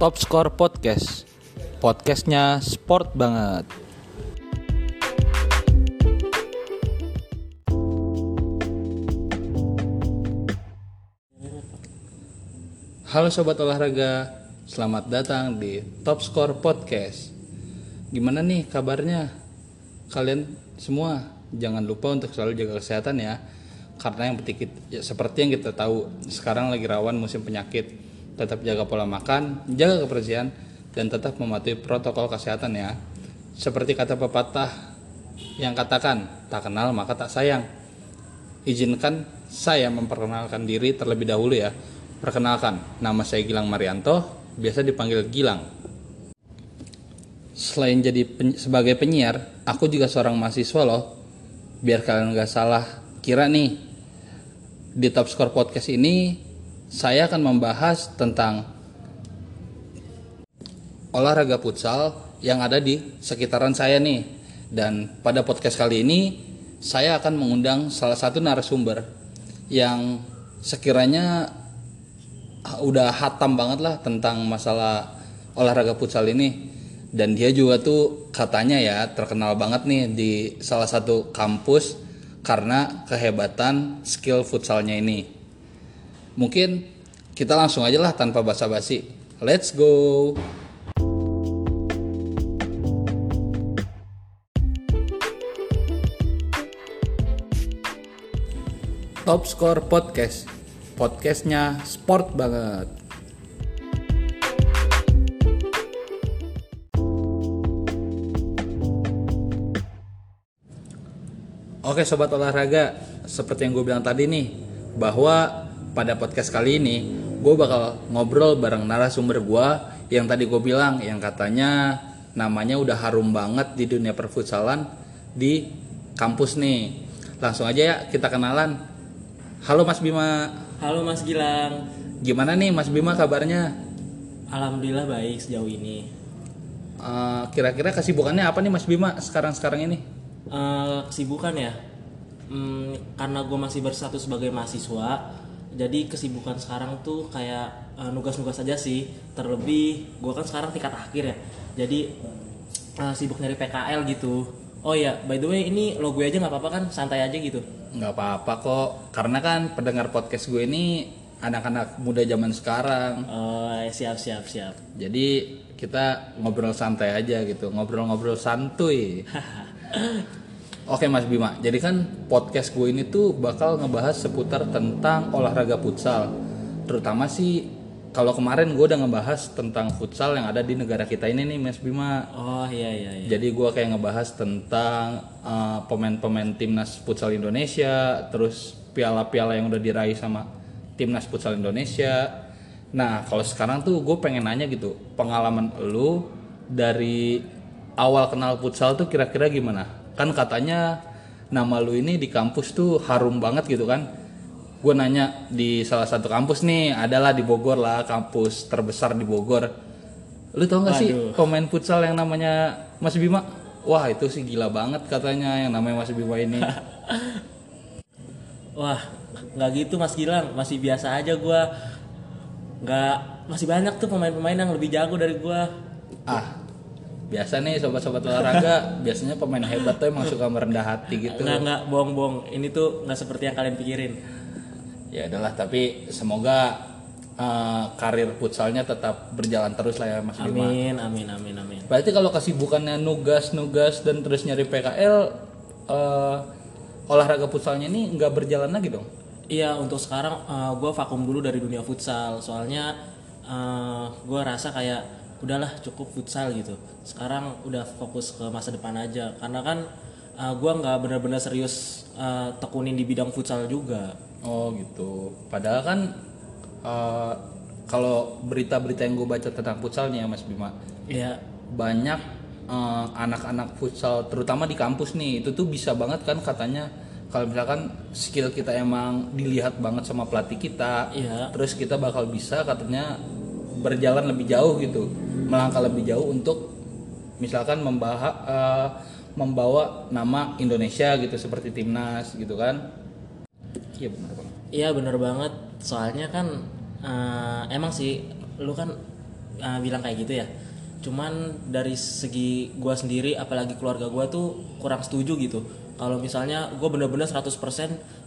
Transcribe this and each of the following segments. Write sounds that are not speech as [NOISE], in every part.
Top Score Podcast. Podcastnya sport banget. Halo sobat olahraga, selamat datang di Top Score Podcast. Gimana nih kabarnya? Kalian semua jangan lupa untuk selalu jaga kesehatan ya. Karena yang penting ya, seperti yang kita tahu, sekarang lagi rawan musim penyakit. Tetap jaga pola makan, jaga kebersihan, dan tetap mematuhi protokol kesehatan ya. Seperti kata pepatah yang katakan, tak kenal maka tak sayang. Izinkan saya memperkenalkan diri terlebih dahulu ya. Perkenalkan, nama saya Gilang Marianto, biasa dipanggil Gilang. Selain jadi pen sebagai penyiar, aku juga seorang mahasiswa loh. Biar kalian gak salah kira nih, di Top Score Podcast ini saya akan membahas tentang olahraga futsal yang ada di sekitaran saya nih. Dan pada podcast kali ini saya akan mengundang salah satu narasumber yang sekiranya udah hatam banget lah tentang masalah olahraga futsal ini dan dia juga tuh katanya ya terkenal banget nih di salah satu kampus karena kehebatan skill futsalnya ini. Mungkin kita langsung aja lah tanpa basa-basi. Let's go. Top Score Podcast Podcastnya sport banget Oke sobat olahraga Seperti yang gue bilang tadi nih Bahwa pada podcast kali ini Gue bakal ngobrol bareng narasumber gue Yang tadi gue bilang Yang katanya namanya udah harum banget di dunia perfutsalan Di kampus nih Langsung aja ya kita kenalan Halo Mas Bima Halo Mas Gilang. Gimana nih Mas Bima kabarnya? Alhamdulillah baik sejauh ini. Uh, kira-kira kesibukannya apa nih Mas Bima sekarang-sekarang ini? Uh, kesibukan ya, hmm, karena gue masih bersatu sebagai mahasiswa, jadi kesibukan sekarang tuh kayak uh, nugas-nugas aja sih. Terlebih gue kan sekarang tingkat akhir ya, jadi uh, sibuk nyari PKL gitu. Oh ya, by the way ini lo gue aja nggak apa-apa kan, santai aja gitu. Nggak apa-apa kok, karena kan pendengar podcast gue ini anak-anak muda zaman sekarang. Oh siap siap siap. Jadi kita ngobrol santai aja gitu, ngobrol-ngobrol santuy. [LAUGHS] Oke Mas Bima, jadi kan podcast gue ini tuh bakal ngebahas seputar tentang olahraga futsal. Terutama sih kalau kemarin gue udah ngebahas tentang futsal yang ada di negara kita ini nih Mas Bima. Oh iya iya. iya. Jadi gue kayak ngebahas tentang uh, pemain-pemain timnas futsal Indonesia, terus piala-piala yang udah diraih sama timnas futsal Indonesia. Nah kalau sekarang tuh gue pengen nanya gitu, pengalaman lu dari awal kenal futsal tuh kira-kira gimana? Kan katanya nama lu ini di kampus tuh harum banget gitu kan? gue nanya di salah satu kampus nih adalah di Bogor lah kampus terbesar di Bogor. Lu tau gak sih pemain futsal yang namanya Mas Bima? Wah itu sih gila banget katanya yang namanya Mas Bima ini. [LAUGHS] Wah nggak gitu Mas Gilang. Masih biasa aja gue nggak masih banyak tuh pemain-pemain yang lebih jago dari gue ah biasa nih sobat-sobat olahraga biasanya pemain hebat tuh emang suka merendah hati gitu nggak nggak bohong-bohong ini tuh nggak seperti yang kalian pikirin ya adalah tapi semoga uh, karir futsalnya tetap berjalan terus lah ya Mas Bima. Amin amin amin amin. Berarti kalau kesibukannya nugas nugas dan terus nyari PKL uh, olahraga futsalnya ini nggak berjalan lagi dong? Iya untuk sekarang uh, gue vakum dulu dari dunia futsal soalnya uh, gue rasa kayak udahlah cukup futsal gitu. Sekarang udah fokus ke masa depan aja karena kan uh, gue nggak benar-benar serius uh, tekunin di bidang futsal juga. Oh gitu. Padahal kan uh, kalau berita-berita yang gue baca tentang futsalnya Mas Bima, Iya. banyak uh, anak-anak futsal terutama di kampus nih itu tuh bisa banget kan katanya kalau misalkan skill kita emang dilihat banget sama pelatih kita, Iya. terus kita bakal bisa katanya berjalan lebih jauh gitu, melangkah lebih jauh untuk misalkan membahas uh, membawa nama Indonesia gitu seperti timnas gitu kan. Iya benar banget. Iya bener banget. Soalnya kan uh, emang sih lu kan uh, bilang kayak gitu ya cuman dari segi gua sendiri apalagi keluarga gua tuh kurang setuju gitu kalau misalnya gue bener-bener 100%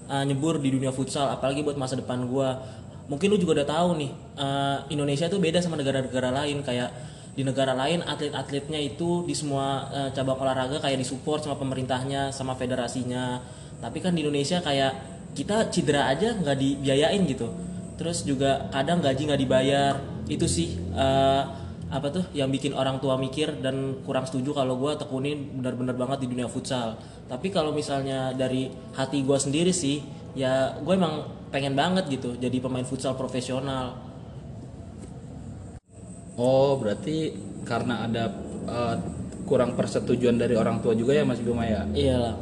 uh, nyebur di dunia futsal apalagi buat masa depan gua mungkin lu juga udah tahu nih uh, Indonesia tuh beda sama negara-negara lain. Kayak di negara lain atlet-atletnya itu di semua uh, cabang olahraga kayak disupport sama pemerintahnya sama federasinya. Tapi kan di Indonesia kayak kita cedera aja nggak dibiayain gitu. Terus juga kadang gaji nggak dibayar. Itu sih uh, apa tuh yang bikin orang tua mikir dan kurang setuju kalau gue tekunin benar-benar banget di dunia futsal. Tapi kalau misalnya dari hati gue sendiri sih ya gue emang pengen banget gitu jadi pemain futsal profesional Oh, berarti karena ada uh, kurang persetujuan dari orang tua juga ya Mas Bima ya? iyalah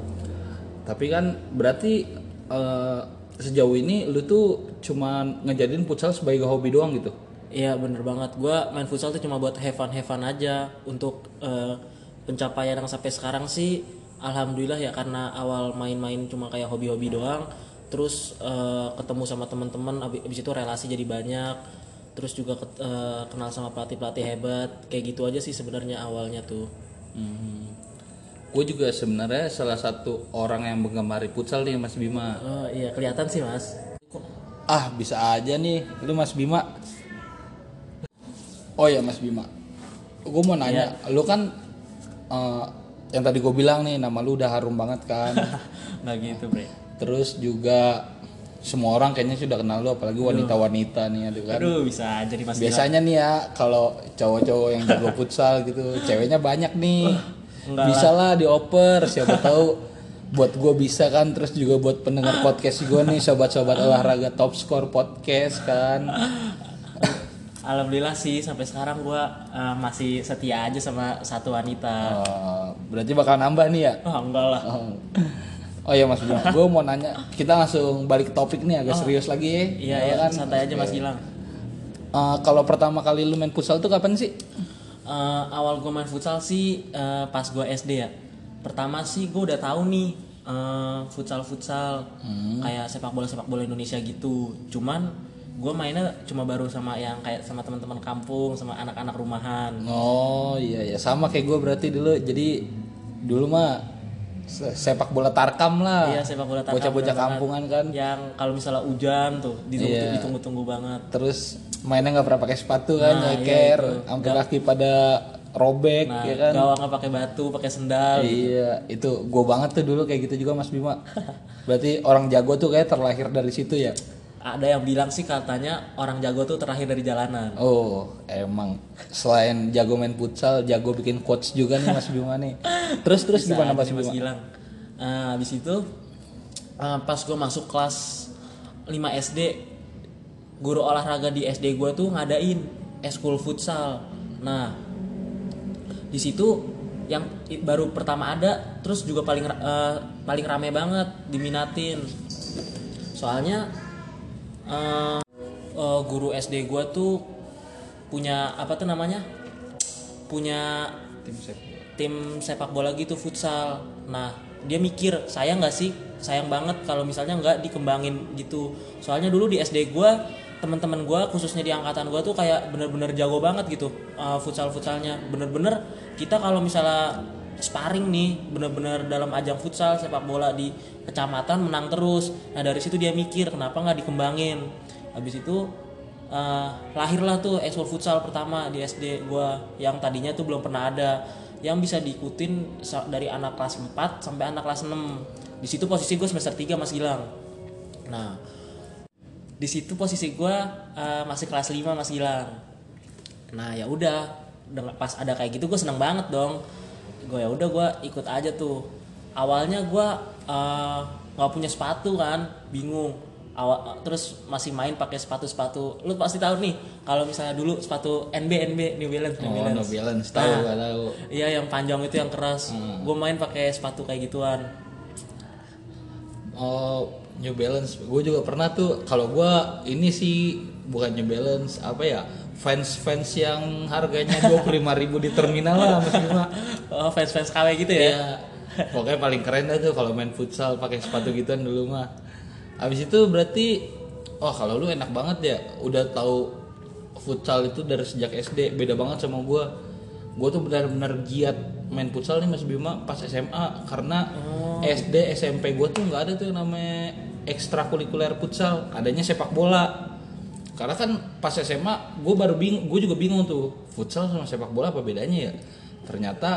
Tapi kan berarti uh, sejauh ini lu tuh cuman ngejadiin futsal sebagai hobi doang gitu? Iya bener banget. Gua main futsal tuh cuma buat have fun have fun aja. Untuk eh, pencapaian yang sampai sekarang sih, alhamdulillah ya karena awal main-main cuma kayak hobi-hobi doang. Terus eh, ketemu sama teman-teman, abis, itu relasi jadi banyak. Terus juga eh, kenal sama pelatih-pelatih hebat. Kayak gitu aja sih sebenarnya awalnya tuh. Gue juga sebenarnya salah satu orang yang menggemari futsal nih Mas Bima. Oh iya kelihatan sih mas. Ah bisa aja nih, lu Mas Bima. Oh ya Mas Bima, gue mau nanya, lu kan eh, yang tadi gue bilang nih nama lu udah harum banget kan. [LAUGHS] Nggak gitu bre. Terus juga semua orang kayaknya sudah kenal lu, apalagi wanita-wanita nih, aduh kan. Aduh bisa jadi mas. Biasanya nih ya kalau cowok-cowok yang jago futsal gitu, [LAUGHS] ceweknya banyak nih. [LAUGHS] enggak bisa lah dioper, siapa tahu buat gue bisa kan, terus juga buat pendengar podcast gue nih, sobat-sobat olahraga top score podcast kan. Alhamdulillah sih sampai sekarang gua eh, masih setia aja sama satu wanita. Oh, berarti bakal nambah nih ya. Oh enggak lah. Oh, oh ya Mas Bima, gue mau nanya, kita langsung balik ke topik nih agak serius lagi ya. Iya Ya ya kan? santai aja Mas Gilang. Eh, kalau pertama kali lu main futsal tuh kapan sih? Eh, awal gue main futsal sih eh, pas gue SD ya. Pertama sih gue udah tahu nih eh, futsal futsal kayak sepak bola sepak bola Indonesia gitu. Cuman gue mainnya cuma baru sama yang kayak sama teman-teman kampung sama anak-anak rumahan. Oh iya ya sama kayak gue berarti dulu. Jadi dulu mah se- sepak bola tarkam lah. Iya sepak bola tarkam Bocah-bocah kampungan kan. Yang kalau misalnya hujan tuh ditunggu Iya. ditunggu-tunggu banget. Terus mainnya nggak pernah pakai sepatu kan, Nah, iya nyeker, sampai kaki pada robek Nah, ya kan. gawangnya pakai batu, pakai sendal. Iya, itu gue banget tuh dulu kayak gitu juga Mas Bima. [LAUGHS] Berarti orang jago tuh kayak terlahir dari situ ya. Ada yang bilang sih katanya orang jago tuh terakhir dari jalanan. Oh, emang selain jago main futsal, jago bikin quotes juga nih Mas Bima nih. [LAUGHS] Terus terus Bisa gimana Mas Bima? Gilang. Nah, habis itu eh, pas gue masuk kelas 5 SD, guru olahraga di SD gue tuh ngadain eskul futsal. Nah, di situ yang baru pertama ada, terus juga paling eh, paling rame banget diminatin. Soalnya eh, eh, guru SD gue tuh punya apa tuh namanya? Punya Tim sep. tim sepak bola gitu futsal. Nah dia mikir sayang nggak sih sayang banget kalau misalnya nggak dikembangin gitu. Soalnya dulu di SD gua teman-teman gua khususnya di angkatan gua tuh kayak bener-bener jago banget gitu uh, futsal futsalnya. Bener-bener kita kalau misalnya sparring nih bener-bener dalam ajang futsal sepak bola di kecamatan menang terus. Nah dari situ dia mikir kenapa nggak dikembangin. Habis itu Eh, lahirlah tuh ekskul futsal pertama di SD gua yang tadinya tuh belum pernah ada yang bisa diikutin dari anak kelas 4 sampai anak kelas 6 di situ posisi gue semester 3 Mas Gilang nah di situ posisi gua eh, masih kelas 5 Mas Gilang nah ya udah pas ada kayak gitu gue seneng banget dong gue ya udah gue ikut aja tuh awalnya gua eh, nggak punya sepatu kan bingung awal terus masih main pakai sepatu sepatu lu pasti tahu nih kalau misalnya dulu sepatu NB NB New Balance New Oh, Balance no balance tahu Nah, tahu. iya yang panjang itu yang keras gue main pakai sepatu kayak gituan Oh, New Balance. Gue juga pernah tuh. Kalau gue ini sih bukan New Balance, apa ya? Fans-fans yang harganya 25.000 di terminal lah Mas Bima. oh fans fans KW gitu ya? Iya. Pokoknya paling keren dah tuh kalau main futsal pakai sepatu gituan dulu mah. Habis itu berarti oh kalau lu enak banget ya. Udah tahu futsal itu dari sejak SD beda banget sama gue gue tuh benar-benar giat main futsal nih Mas Bima pas SMA karena SD SMP gue tuh nggak ada tuh yang namanya ekstrakurikuler futsal. Adanya sepak bola karena kan pas SMA gue baru bingung gue juga bingung tuh futsal sama sepak bola apa bedanya ya? Ternyata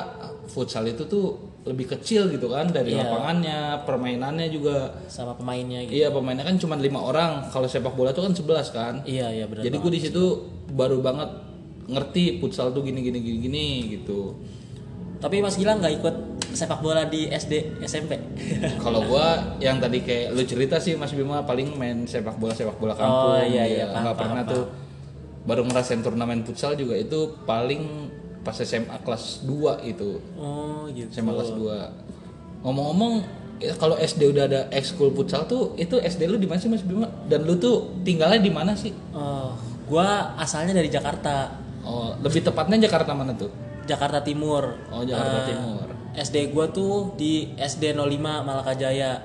futsal itu tuh lebih kecil gitu kan dari Iya. lapangannya permainannya juga. Sama pemainnya gitu. Iya pemainnya kan cuma lima orang. Kalau sepak bola tuh kan 11 kan. Iya iya benar jadi gue di situ baru banget ngerti futsal tuh gini gini gini gini gitu. Tapi Mas Gilang nggak ikut sepak bola di SD SMP [LAUGHS] kalau gua yang tadi kayak lu cerita sih Mas Bima paling main sepak bola sepak bola kampung. Oh, iya, iya, ya, nggak pernah paham, tuh baru ngerasain turnamen futsal juga itu paling pas SMA kelas 2 itu. Oh gitu. SMA kelas 2 ngomong-ngomong ya, kalau SD udah ada ekskul futsal tuh itu SD lu di mana sih Mas Bima? Dan lu tuh tinggalnya di mana sih? Oh gua asalnya dari Jakarta. Oh lebih tepatnya Jakarta mana tuh? Jakarta Timur. Oh Jakarta Eh, Timur SD gua tuh di SD 05 Malakajaya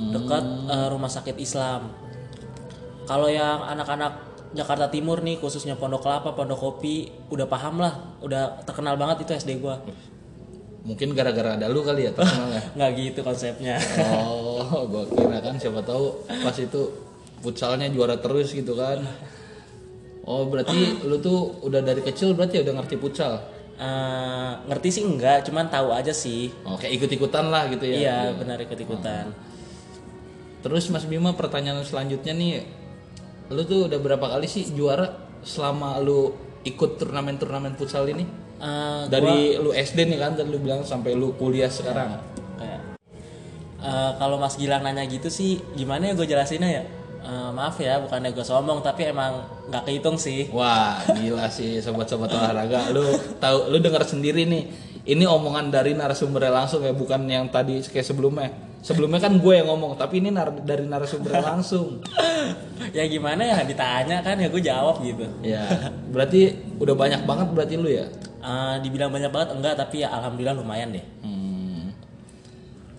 dekat eh, rumah sakit Islam kalau yang anak-anak Jakarta Timur nih khususnya Pondok Kelapa, Pondok Kopi udah paham lah, udah terkenal banget itu SD gua. mungkin gara-gara ada lu kali ya [LAUGHS] terkenal ya Nggak gitu konsepnya. Oh, gua kira kan siapa tahu pas itu futsalnya juara terus gitu kan. Oh, berarti [CLEARS THROAT] lu tuh udah dari kecil berarti udah ngerti futsal. Eh, ngerti sih enggak, cuman tahu aja sih. Oh, kayak ikut-ikutan lah gitu ya. Iya, benar ikut-ikutan. Terus Mas Bima pertanyaan selanjutnya nih, lu tuh udah berapa kali sih juara selama lu ikut turnamen-turnamen futsal ini? Eh, Dari lu SD nih kan, tadi lu bilang sampai lu kuliah sekarang. kayak eh, kalau Mas Gilang nanya gitu sih, gimana ya gue jelasinnya ya? Eh, maaf ya, bukannya gue sombong, tapi emang nggak kehitung sih. Wah, gila sih sobat-sobat olahraga. Lu tahu lu dengar sendiri nih. Ini omongan dari narasumbernya langsung ya, bukan yang tadi kayak sebelumnya. Sebelumnya kan gue yang ngomong, tapi ini nar- dari narasumbernya [LAUGHS] langsung. ya gimana ya ditanya kan ya gue jawab gitu. Ya, berarti udah banyak banget berarti lu ya. Eh, dibilang banyak banget enggak, tapi ya alhamdulillah lumayan deh. Hmm.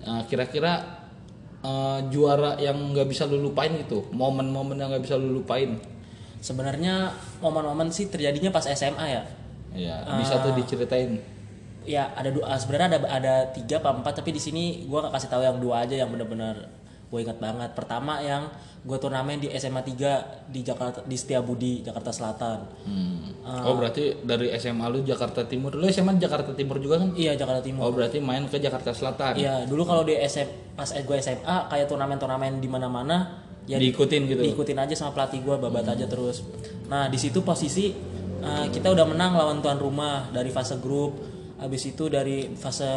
Nah, kira-kira eh, juara yang nggak bisa lu lupain gitu, momen-momen yang nggak bisa lu lupain. Sebenarnya momen-momen sih terjadinya pas SMA ya. Ya, bisa tuh diceritain. Ya ada dua, sebenarnya ada ada tiga apa empat tapi di sini gue nggak kasih tahu yang dua aja yang bener-bener gue ingat banget. Pertama yang gue turnamen di SMA 3 di Jakarta di Setiabudi Jakarta Selatan. Hmm. Oh, berarti dari SMA lu Jakarta Timur. Lu SMA Jakarta Timur juga kan? Iya Jakarta Timur. Oh, berarti main ke Jakarta Selatan. Iya dulu kalau di SM pas gue SMA kayak turnamen-turnamen di mana-mana ya Diikutin gitu. diikutin aja sama pelatih gue babat aja terus. Nah di situ posisi eh, kita udah menang lawan tuan rumah dari fase grup. Habis itu dari fase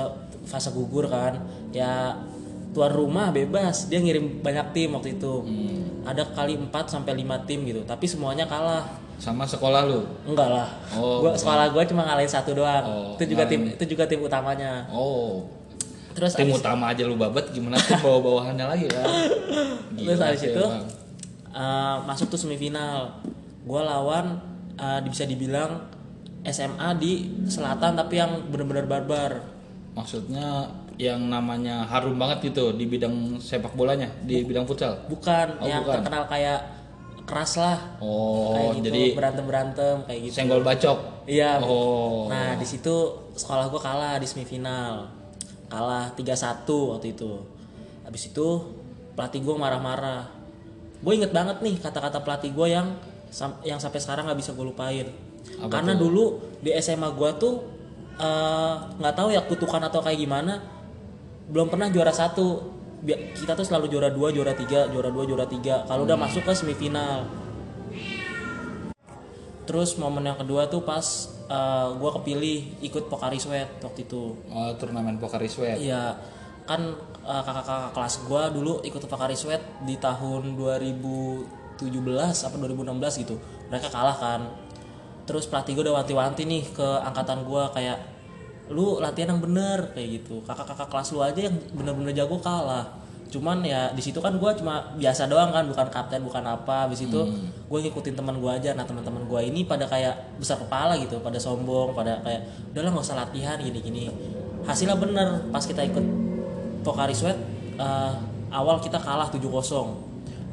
fase gugur kan ya tuan rumah bebas dia ngirim banyak tim waktu itu. Ada kali 4 sampai 5 tim gitu tapi semuanya kalah. Sama sekolah lu. Enggak lah. Oh, gua sekolah gue cuma ngalahin satu doang. Oh, itu juga tim ngalahin. itu juga tim utamanya. Oh. Terus Tim abis- utama aja lu babat gimana tim bawa-bawahannya lagi kan? [LAUGHS] Terus sih itu emang. uh, masuk tuh semifinal. Gua lawan uh, bisa dibilang SMA di selatan tapi yang bener-bener barbar. maksudnya yang namanya harum banget gitu di bidang sepak bolanya, di bidang futsal. Bukan Oh, yang bukan. terkenal kayak keras lah. Oh, kayak gitu jadi berantem-berantem kayak gitu. senggol bacok. Iya. Oh. Nah, di situ sekolah gua kalah di semifinal. Kalah 3-1 waktu itu. Habis itu pelatih gua marah-marah. Gue inget banget nih kata-kata pelatih gua yang yang sampai sekarang nggak bisa gue lupain. Apa Karena dulu di SMA gua tuh eh, nggak tahu ya kutukan atau kayak gimana belum pernah juara satu. Kita tuh selalu juara dua juara tiga juara dua juara tiga. Kalau udah masuk ke semifinal. Terus momen yang kedua tuh pas eh, gua kepilih ikut Pokari Sweat waktu itu. Oh, turnamen Pokari Sweat. Iya. Kan eh, kakak-kakak kelas gua dulu ikut Pokari Sweat di tahun 2017 apa 2016 gitu. Mereka kalah kan. Terus pelatih gua udah wanti-wanti nih ke angkatan gua kayak lu latihan yang bener kayak gitu. Kakak-kakak kelas lu aja yang bener-bener jago kalah. Cuman ya di situ kan gua cuma biasa doang kan bukan kapten bukan apa. Habis itu gue ngikutin teman gua aja. Nah teman-teman gua ini pada kayak besar kepala gitu pada sombong pada kayak udahlah nggak usah latihan gini-gini. Hasilnya bener pas kita ikut Pokari Sweat eh, awal kita kalah 7-0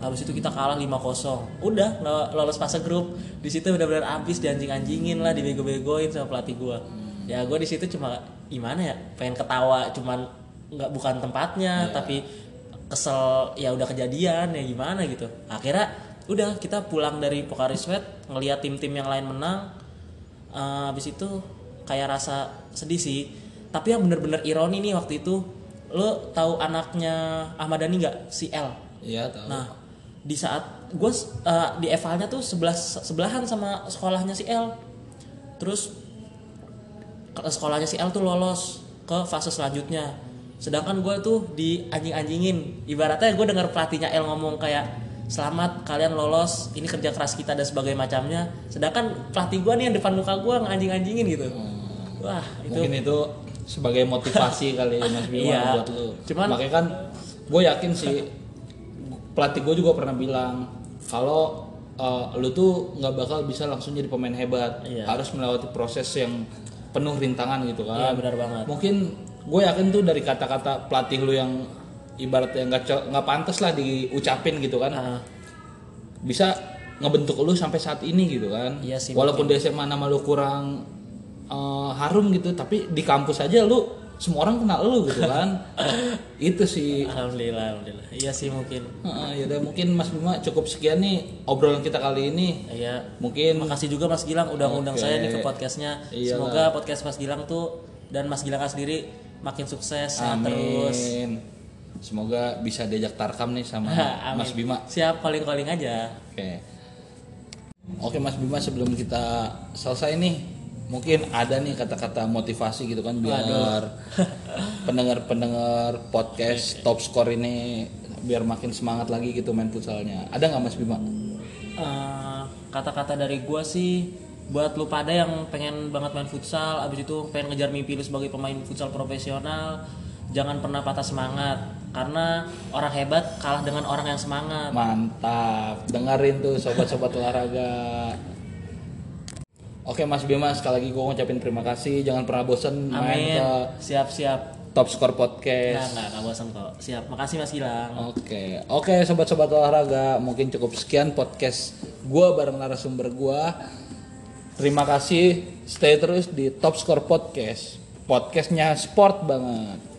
habis itu kita kalah 5-0 udah lo- lolos fase grup. Di situ benar-benar abis dianjing-anjingin lah dibego-begoin sama pelatih gue ya gue di situ cuma gimana ya pengen ketawa cuman nggak bukan tempatnya tapi kesel ya udah kejadian ya gimana gitu. Akhirnya udah kita pulang dari Pokari Sweat ngelihat tim-tim yang lain menang. Eh, habis itu kayak rasa sedih sih. Tapi yang bener-bener ironi nih waktu itu lo tahu anaknya Ahmad Dhani nggak? Si L. Iya tahu. nah di saat gue di evalnya tuh sebelah sebelahan sama sekolahnya si L. Terus sekolahnya si L tuh lolos ke fase selanjutnya sedangkan gue tuh di anjing-anjingin ibaratnya gue dengar pelatihnya L ngomong kayak selamat kalian lolos ini kerja keras kita dan sebagainya macamnya sedangkan pelatih gue nih yang depan muka gue nganjing-anjingin gitu wah itu Mungkin itu sebagai motivasi [LAUGHS] kali ya, Mas Bima Iya. buat lu. Cuman- Makanya kan gue yakin sih pelatih gue juga pernah bilang kalau eh, lu tuh nggak bakal bisa langsung jadi pemain hebat. Iya. Harus melewati proses yang penuh rintangan gitu Iya kan. benar banget Mungkin gue yakin tuh dari kata-kata pelatih lu yang ibaratnya nggak nggak pantas lah diucapin gitu kan. Ah, Bisa ngebentuk lu sampai saat ini gitu kan. Iya sih, Walaupun di SMA nama lu kurang eh, harum gitu, tapi di kampus aja lu semua orang kenal lu gitu kan. [LAUGHS] Itu sih. alhamdulillah alhamdulillah iya sih mungkin Heeh, ya udah mungkin Mas Bima cukup sekian nih obrolan kita kali ini. iya Mungkin Makasih juga Mas Gilang udah ngundang Oke. saya nih ke podcastnya. Iyalah. Semoga podcast Mas Gilang tuh dan Mas Gilang sendiri makin sukses sehat terus. amin. Semoga bisa diajak tarkam nih sama [LAUGHS] Amin. Mas Bima. Siap calling calling aja. Oke. Oke Mas Bima sebelum kita selesai nih mungkin ada nih kata-kata motivasi gitu kan biar [LAUGHS] pendengar-pendengar podcast top score ini biar makin semangat lagi gitu main futsalnya. Ada nggak Mas Bima? Eh, Kata-kata dari gua sih buat lu pada yang pengen banget main futsal, abis itu pengen ngejar mimpi lu sebagai pemain futsal profesional, jangan pernah patah semangat karena orang hebat kalah dengan orang yang semangat. Mantap. Dengerin tuh sobat-sobat olahraga. Oke Mas Bima sekali lagi gue ngucapin terima kasih. Jangan pernah bosen main ke Siap-siap. Top Score Nah, Podcast. nggak, nggak bosan kok. Siap. Makasih Mas Gilang. Oke, oke sobat-sobat olahraga, mungkin cukup sekian podcast gua bareng narasumber gua. Terima kasih, stay terus di Top Score Podcast. Podcastnya sport banget.